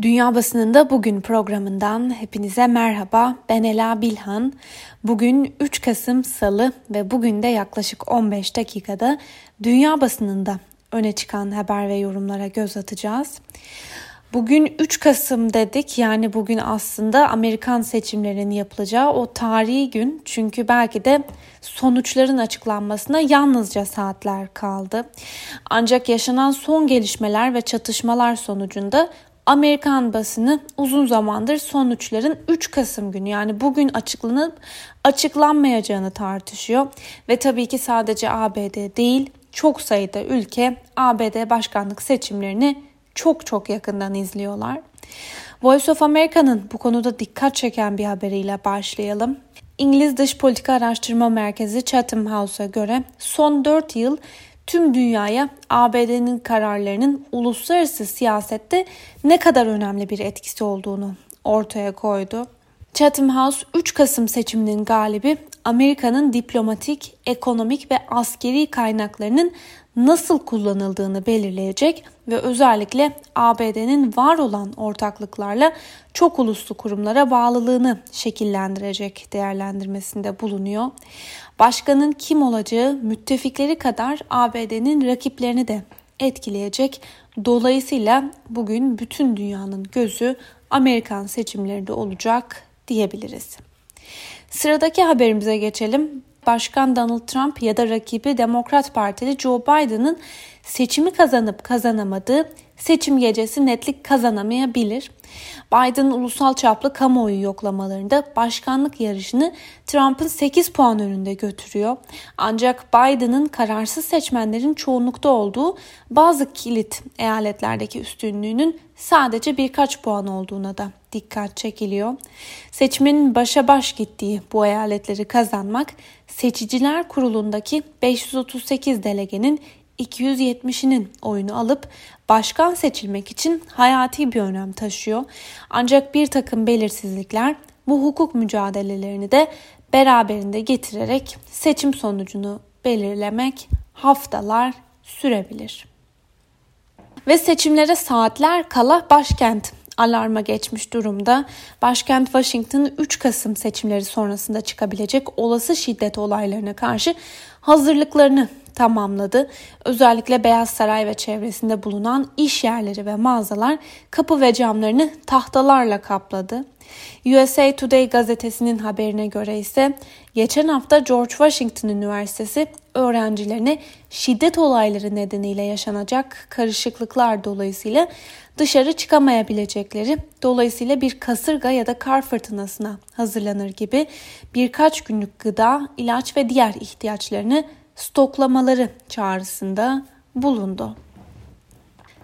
Dünya Basınında Bugün programından hepinize merhaba. Ben Ela Bilhan. Bugün 3 Kasım Salı ve bugün de yaklaşık 15 dakikada Dünya Basınında öne çıkan haber ve yorumlara göz atacağız. Bugün 3 Kasım dedik yani bugün aslında Amerikan seçimlerinin yapılacağı o tarihi gün. Çünkü belki de sonuçların açıklanmasına yalnızca saatler kaldı. Ancak yaşanan son gelişmeler ve çatışmalar sonucunda Amerikan basını uzun zamandır sonuçların 3 Kasım günü yani bugün açıklanıp açıklanmayacağını tartışıyor. Ve tabii ki sadece ABD değil çok sayıda ülke ABD başkanlık seçimlerini çok çok yakından izliyorlar. Voice of America'nın bu konuda dikkat çeken bir haberiyle başlayalım. İngiliz Dış Politika Araştırma Merkezi Chatham House'a göre son 4 yıl tüm dünyaya ABD'nin kararlarının uluslararası siyasette ne kadar önemli bir etkisi olduğunu ortaya koydu. Chatham House 3 Kasım seçiminin galibi Amerika'nın diplomatik, ekonomik ve askeri kaynaklarının nasıl kullanıldığını belirleyecek ve özellikle ABD'nin var olan ortaklıklarla çok uluslu kurumlara bağlılığını şekillendirecek değerlendirmesinde bulunuyor. Başkanın kim olacağı müttefikleri kadar ABD'nin rakiplerini de etkileyecek. Dolayısıyla bugün bütün dünyanın gözü Amerikan seçimlerinde olacak diyebiliriz. Sıradaki haberimize geçelim. Başkan Donald Trump ya da rakibi Demokrat Partili Joe Biden'ın seçimi kazanıp kazanamadığı seçim gecesi netlik kazanamayabilir. Biden ulusal çaplı kamuoyu yoklamalarında başkanlık yarışını Trump'ın 8 puan önünde götürüyor. Ancak Biden'ın kararsız seçmenlerin çoğunlukta olduğu bazı kilit eyaletlerdeki üstünlüğünün sadece birkaç puan olduğuna da dikkat çekiliyor. Seçmenin başa baş gittiği bu eyaletleri kazanmak seçiciler kurulundaki 538 delegenin 270'inin oyunu alıp başkan seçilmek için hayati bir önem taşıyor. Ancak bir takım belirsizlikler bu hukuk mücadelelerini de beraberinde getirerek seçim sonucunu belirlemek haftalar sürebilir. Ve seçimlere saatler kala başkent alarma geçmiş durumda. Başkent Washington 3 Kasım seçimleri sonrasında çıkabilecek olası şiddet olaylarına karşı hazırlıklarını tamamladı. Özellikle Beyaz Saray ve çevresinde bulunan iş yerleri ve mağazalar kapı ve camlarını tahtalarla kapladı. USA Today gazetesinin haberine göre ise geçen hafta George Washington Üniversitesi öğrencilerine şiddet olayları nedeniyle yaşanacak karışıklıklar dolayısıyla dışarı çıkamayabilecekleri, dolayısıyla bir kasırga ya da kar fırtınasına hazırlanır gibi birkaç günlük gıda, ilaç ve diğer ihtiyaçlarını stoklamaları çağrısında bulundu.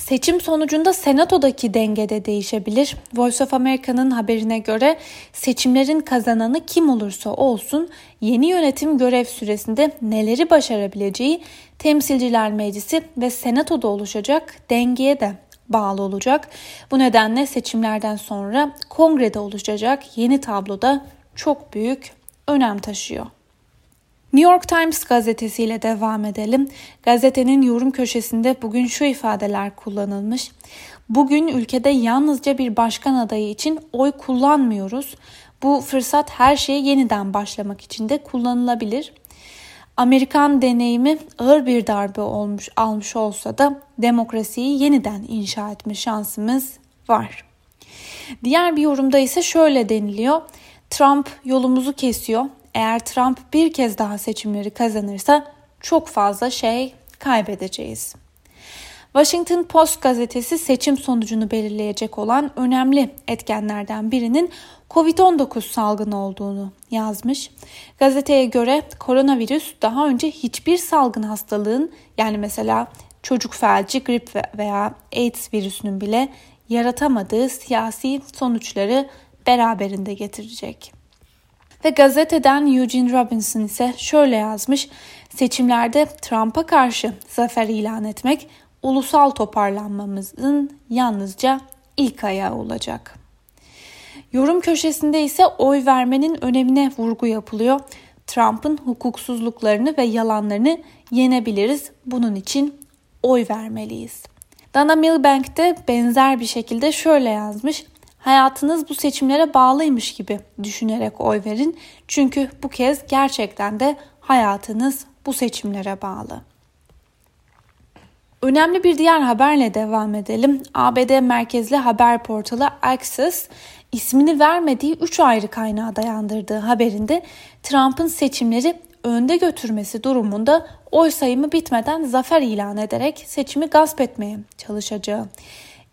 Seçim sonucunda senatodaki dengede değişebilir. Voice of America'nın haberine göre seçimlerin kazananı kim olursa olsun yeni yönetim görev süresinde neleri başarabileceği Temsilciler Meclisi ve senatoda oluşacak dengeye de bağlı olacak. Bu nedenle seçimlerden sonra kongrede oluşacak yeni tabloda çok büyük önem taşıyor. New York Times gazetesiyle devam edelim. Gazetenin yorum köşesinde bugün şu ifadeler kullanılmış. Bugün ülkede yalnızca bir başkan adayı için oy kullanmıyoruz. Bu fırsat her şeye yeniden başlamak için de kullanılabilir. Amerikan deneyimi ağır bir darbe olmuş almış olsa da demokrasiyi yeniden inşa etme şansımız var. Diğer bir yorumda ise şöyle deniliyor. Trump yolumuzu kesiyor eğer Trump bir kez daha seçimleri kazanırsa çok fazla şey kaybedeceğiz. Washington Post gazetesi seçim sonucunu belirleyecek olan önemli etkenlerden birinin Covid-19 salgını olduğunu yazmış. Gazeteye göre koronavirüs daha önce hiçbir salgın hastalığın yani mesela çocuk felci, grip veya AIDS virüsünün bile yaratamadığı siyasi sonuçları beraberinde getirecek. Ve gazeteden Eugene Robinson ise şöyle yazmış. Seçimlerde Trump'a karşı zafer ilan etmek ulusal toparlanmamızın yalnızca ilk ayağı olacak. Yorum köşesinde ise oy vermenin önemine vurgu yapılıyor. Trump'ın hukuksuzluklarını ve yalanlarını yenebiliriz. Bunun için oy vermeliyiz. Dana Milbank de benzer bir şekilde şöyle yazmış. Hayatınız bu seçimlere bağlıymış gibi düşünerek oy verin. Çünkü bu kez gerçekten de hayatınız bu seçimlere bağlı. Önemli bir diğer haberle devam edelim. ABD merkezli haber portalı Axios ismini vermediği 3 ayrı kaynağa dayandırdığı haberinde Trump'ın seçimleri önde götürmesi durumunda oy sayımı bitmeden zafer ilan ederek seçimi gasp etmeye çalışacağı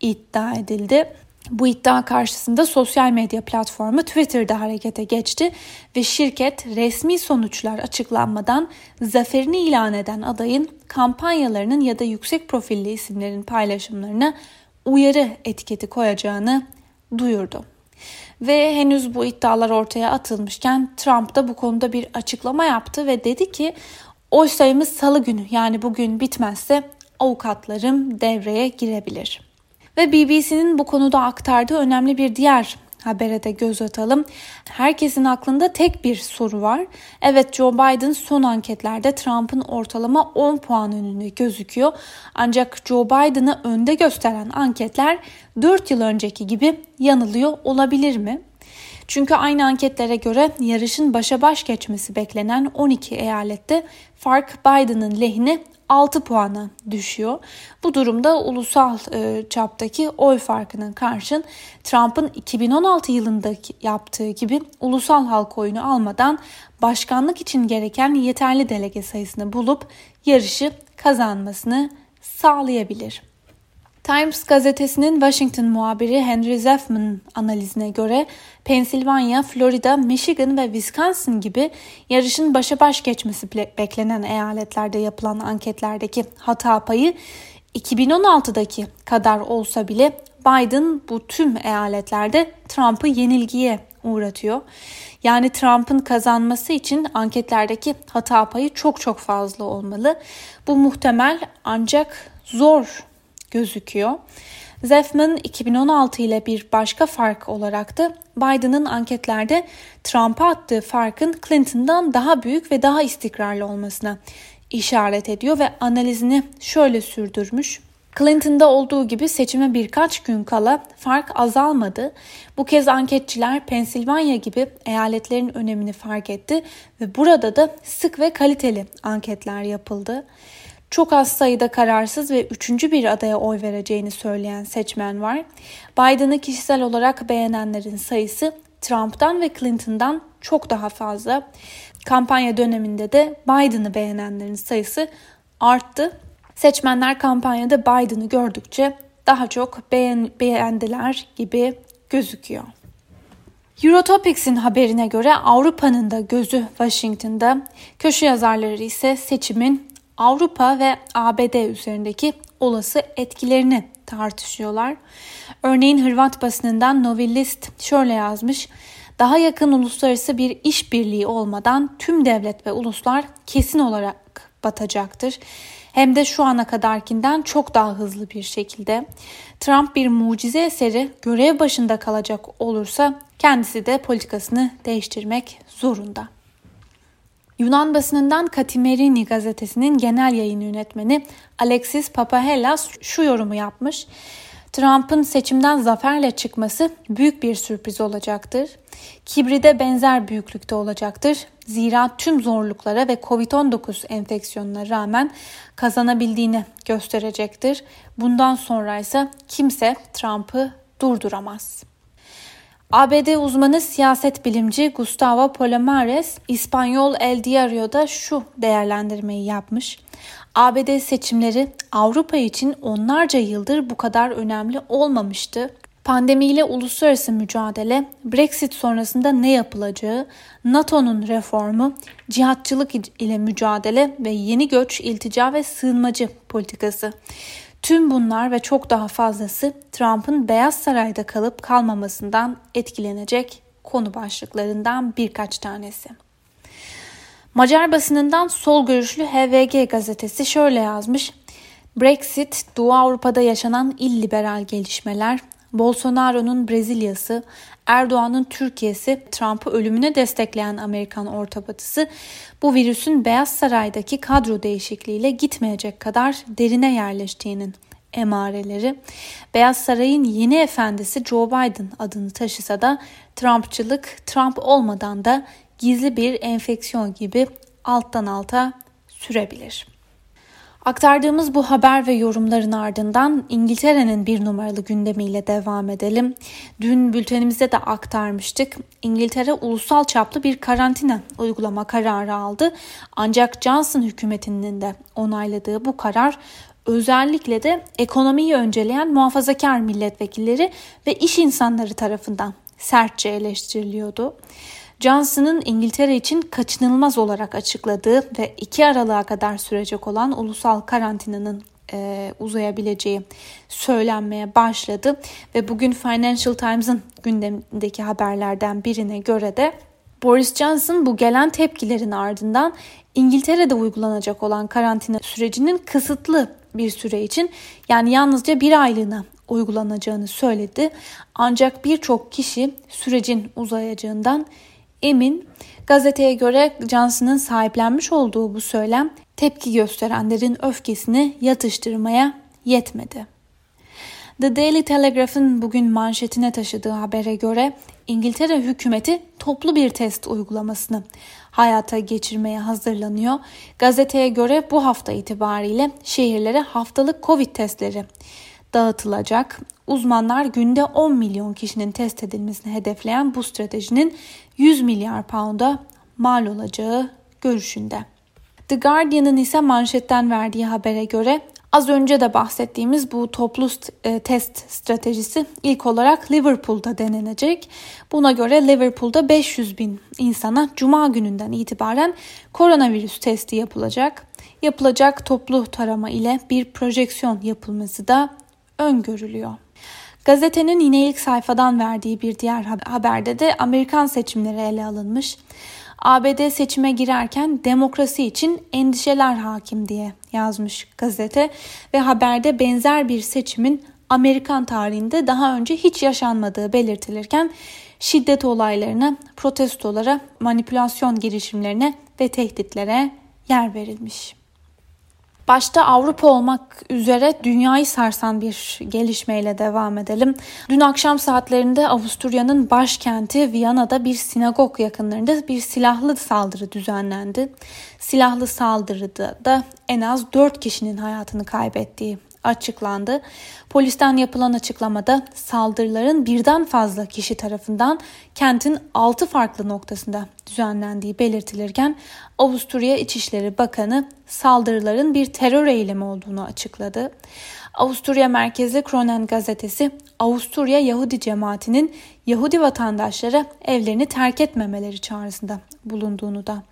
iddia edildi. Bu iddia karşısında sosyal medya platformu Twitter'da harekete geçti ve şirket resmi sonuçlar açıklanmadan zaferini ilan eden adayın kampanyalarının ya da yüksek profilli isimlerin paylaşımlarına uyarı etiketi koyacağını duyurdu. Ve henüz bu iddialar ortaya atılmışken Trump da bu konuda bir açıklama yaptı ve dedi ki oy sayımız salı günü yani bugün bitmezse avukatlarım devreye girebilir. Ve BBC'nin bu konuda aktardığı önemli bir diğer habere de göz atalım. Herkesin aklında tek bir soru var. Evet Joe Biden son anketlerde Trump'ın ortalama 10 puan önünde gözüküyor. Ancak Joe Biden'ı önde gösteren anketler 4 yıl önceki gibi yanılıyor olabilir mi? Çünkü aynı anketlere göre yarışın başa baş geçmesi beklenen 12 eyalette fark Biden'ın lehine 6 puana düşüyor. Bu durumda ulusal e, çaptaki oy farkının karşın Trump'ın 2016 yılında yaptığı gibi ulusal halk oyunu almadan başkanlık için gereken yeterli delege sayısını bulup yarışı kazanmasını sağlayabilir. Times gazetesinin Washington muhabiri Henry Zeffman analizine göre Pensilvanya, Florida, Michigan ve Wisconsin gibi yarışın başa baş geçmesi beklenen eyaletlerde yapılan anketlerdeki hata payı 2016'daki kadar olsa bile Biden bu tüm eyaletlerde Trump'ı yenilgiye uğratıyor. Yani Trump'ın kazanması için anketlerdeki hata payı çok çok fazla olmalı. Bu muhtemel ancak zor gözüküyor. Zefman 2016 ile bir başka fark olarak da Biden'ın anketlerde Trump'a attığı farkın Clinton'dan daha büyük ve daha istikrarlı olmasına işaret ediyor ve analizini şöyle sürdürmüş. Clinton'da olduğu gibi seçime birkaç gün kala fark azalmadı. Bu kez anketçiler Pensilvanya gibi eyaletlerin önemini fark etti ve burada da sık ve kaliteli anketler yapıldı. Çok az sayıda kararsız ve üçüncü bir adaya oy vereceğini söyleyen seçmen var. Biden'ı kişisel olarak beğenenlerin sayısı Trump'tan ve Clinton'dan çok daha fazla. Kampanya döneminde de Biden'ı beğenenlerin sayısı arttı. Seçmenler kampanyada Biden'ı gördükçe daha çok beğen beğendiler gibi gözüküyor. Eurotopics'in haberine göre Avrupa'nın da gözü Washington'da, köşe yazarları ise seçimin Avrupa ve ABD üzerindeki olası etkilerini tartışıyorlar. Örneğin Hırvat basınından Novillist şöyle yazmış. Daha yakın uluslararası bir işbirliği olmadan tüm devlet ve uluslar kesin olarak batacaktır. Hem de şu ana kadarkinden çok daha hızlı bir şekilde. Trump bir mucize eseri görev başında kalacak olursa kendisi de politikasını değiştirmek zorunda. Yunan basınından Katimerini gazetesinin genel yayın yönetmeni Alexis Papahellas şu yorumu yapmış. Trump'ın seçimden zaferle çıkması büyük bir sürpriz olacaktır. Kibri de benzer büyüklükte olacaktır. Zira tüm zorluklara ve Covid-19 enfeksiyonuna rağmen kazanabildiğini gösterecektir. Bundan sonra ise kimse Trump'ı durduramaz. ABD uzmanı siyaset bilimci Gustavo Palomares İspanyol El Diario'da şu değerlendirmeyi yapmış. ABD seçimleri Avrupa için onlarca yıldır bu kadar önemli olmamıştı. Pandemiyle uluslararası mücadele, Brexit sonrasında ne yapılacağı, NATO'nun reformu, cihatçılık ile mücadele ve yeni göç, iltica ve sığınmacı politikası. Tüm bunlar ve çok daha fazlası Trump'ın Beyaz Saray'da kalıp kalmamasından etkilenecek konu başlıklarından birkaç tanesi. Macar basınından sol görüşlü HVG gazetesi şöyle yazmış. Brexit, Doğu Avrupa'da yaşanan illiberal gelişmeler, Bolsonaro'nun Brezilya'sı, Erdoğan'ın Türkiye'si, Trump'ı ölümüne destekleyen Amerikan ortabatısı bu virüsün Beyaz Saray'daki kadro değişikliğiyle gitmeyecek kadar derine yerleştiğinin emareleri. Beyaz Saray'ın yeni efendisi Joe Biden adını taşısa da Trumpçılık Trump olmadan da gizli bir enfeksiyon gibi alttan alta sürebilir. Aktardığımız bu haber ve yorumların ardından İngiltere'nin bir numaralı gündemiyle devam edelim. Dün bültenimizde de aktarmıştık. İngiltere ulusal çaplı bir karantina uygulama kararı aldı. Ancak Johnson hükümetinin de onayladığı bu karar özellikle de ekonomiyi önceleyen muhafazakar milletvekilleri ve iş insanları tarafından sertçe eleştiriliyordu. Johnson'ın İngiltere için kaçınılmaz olarak açıkladığı ve 2 Aralık'a kadar sürecek olan ulusal karantinanın e, uzayabileceği söylenmeye başladı ve bugün Financial Times'ın gündemindeki haberlerden birine göre de Boris Johnson bu gelen tepkilerin ardından İngiltere'de uygulanacak olan karantina sürecinin kısıtlı bir süre için yani yalnızca bir aylığına uygulanacağını söyledi. Ancak birçok kişi sürecin uzayacağından emin. Gazeteye göre Johnson'ın sahiplenmiş olduğu bu söylem tepki gösterenlerin öfkesini yatıştırmaya yetmedi. The Daily Telegraph'ın bugün manşetine taşıdığı habere göre İngiltere hükümeti toplu bir test uygulamasını hayata geçirmeye hazırlanıyor. Gazeteye göre bu hafta itibariyle şehirlere haftalık Covid testleri dağıtılacak. Uzmanlar günde 10 milyon kişinin test edilmesini hedefleyen bu stratejinin 100 milyar pound'a mal olacağı görüşünde. The Guardian'ın ise manşetten verdiği habere göre az önce de bahsettiğimiz bu toplu e, test stratejisi ilk olarak Liverpool'da denenecek. Buna göre Liverpool'da 500 bin insana cuma gününden itibaren koronavirüs testi yapılacak. Yapılacak toplu tarama ile bir projeksiyon yapılması da öngörülüyor. Gazetenin yine ilk sayfadan verdiği bir diğer haberde de Amerikan seçimleri ele alınmış. ABD seçime girerken demokrasi için endişeler hakim diye yazmış gazete ve haberde benzer bir seçimin Amerikan tarihinde daha önce hiç yaşanmadığı belirtilirken şiddet olaylarına, protestolara, manipülasyon girişimlerine ve tehditlere yer verilmiş. Başta Avrupa olmak üzere dünyayı sarsan bir gelişmeyle devam edelim. Dün akşam saatlerinde Avusturya'nın başkenti Viyana'da bir sinagog yakınlarında bir silahlı saldırı düzenlendi. Silahlı saldırıda da en az 4 kişinin hayatını kaybettiği açıklandı. Polisten yapılan açıklamada saldırıların birden fazla kişi tarafından kentin 6 farklı noktasında düzenlendiği belirtilirken Avusturya İçişleri Bakanı saldırıların bir terör eylemi olduğunu açıkladı. Avusturya merkezli Kronen gazetesi Avusturya Yahudi cemaatinin Yahudi vatandaşlara evlerini terk etmemeleri çağrısında bulunduğunu da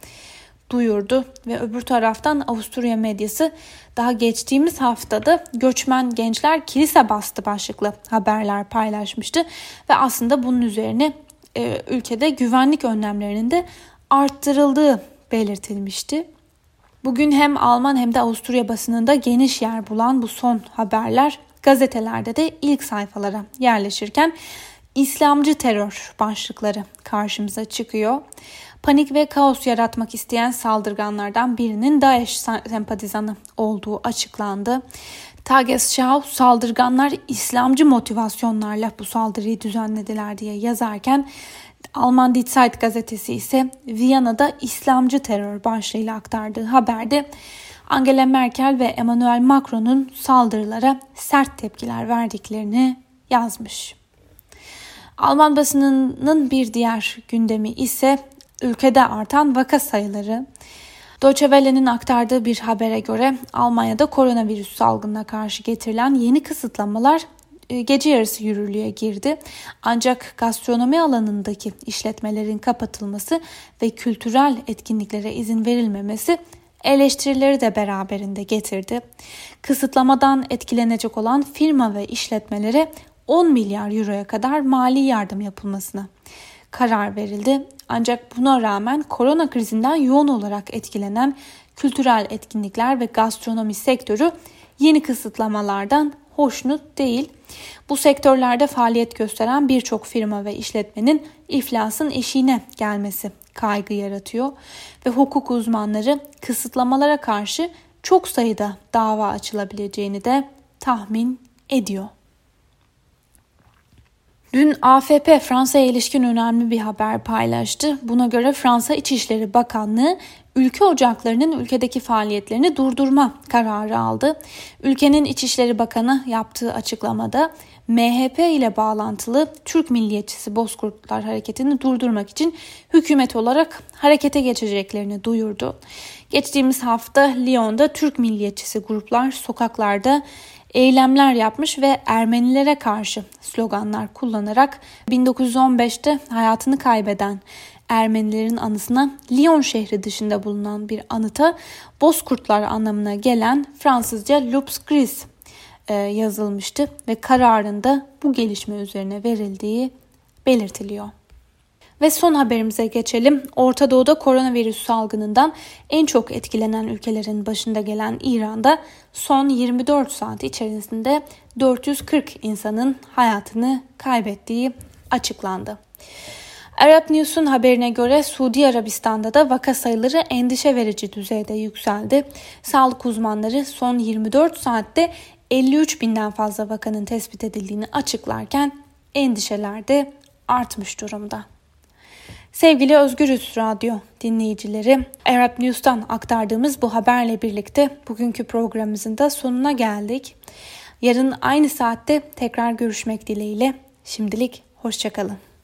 duyurdu ve öbür taraftan Avusturya medyası daha geçtiğimiz haftada göçmen gençler kilise bastı başlıklı haberler paylaşmıştı ve aslında bunun üzerine e, ülkede güvenlik önlemlerinin de arttırıldığı belirtilmişti. Bugün hem Alman hem de Avusturya basınında geniş yer bulan bu son haberler gazetelerde de ilk sayfalara yerleşirken İslamcı terör başlıkları karşımıza çıkıyor. Panik ve kaos yaratmak isteyen saldırganlardan birinin DAEŞ sempatizanı olduğu açıklandı. Tagesschau saldırganlar İslamcı motivasyonlarla bu saldırıyı düzenlediler diye yazarken Alman Die Zeit gazetesi ise Viyana'da İslamcı terör başlığıyla aktardığı haberde Angela Merkel ve Emmanuel Macron'un saldırılara sert tepkiler verdiklerini yazmış. Alman basınının bir diğer gündemi ise ülkede artan vaka sayıları. Deutsche Welle'nin aktardığı bir habere göre Almanya'da koronavirüs salgınına karşı getirilen yeni kısıtlamalar e, gece yarısı yürürlüğe girdi. Ancak gastronomi alanındaki işletmelerin kapatılması ve kültürel etkinliklere izin verilmemesi eleştirileri de beraberinde getirdi. Kısıtlamadan etkilenecek olan firma ve işletmelere 10 milyar euroya kadar mali yardım yapılmasına karar verildi. Ancak buna rağmen korona krizinden yoğun olarak etkilenen kültürel etkinlikler ve gastronomi sektörü yeni kısıtlamalardan hoşnut değil. Bu sektörlerde faaliyet gösteren birçok firma ve işletmenin iflasın eşiğine gelmesi kaygı yaratıyor ve hukuk uzmanları kısıtlamalara karşı çok sayıda dava açılabileceğini de tahmin ediyor. Dün AFP Fransa'ya ilişkin önemli bir haber paylaştı. Buna göre Fransa İçişleri Bakanlığı ülke ocaklarının ülkedeki faaliyetlerini durdurma kararı aldı. Ülkenin İçişleri Bakanı yaptığı açıklamada MHP ile bağlantılı Türk milliyetçisi Bozkurtlar hareketini durdurmak için hükümet olarak harekete geçeceklerini duyurdu. Geçtiğimiz hafta Lyon'da Türk milliyetçisi gruplar sokaklarda eylemler yapmış ve Ermenilere karşı sloganlar kullanarak 1915'te hayatını kaybeden Ermenilerin anısına Lyon şehri dışında bulunan bir anıta Bozkurtlar anlamına gelen Fransızca Lups Gris e, yazılmıştı ve kararında bu gelişme üzerine verildiği belirtiliyor. Ve son haberimize geçelim. Orta Doğu'da koronavirüs salgınından en çok etkilenen ülkelerin başında gelen İran'da son 24 saat içerisinde 440 insanın hayatını kaybettiği açıklandı. Arap News'un haberine göre Suudi Arabistan'da da vaka sayıları endişe verici düzeyde yükseldi. Sağlık uzmanları son 24 saatte 53 binden fazla vakanın tespit edildiğini açıklarken endişeler de artmış durumda. Sevgili Özgürüz Radyo dinleyicileri, Arab News'tan aktardığımız bu haberle birlikte bugünkü programımızın da sonuna geldik. Yarın aynı saatte tekrar görüşmek dileğiyle. Şimdilik hoşçakalın.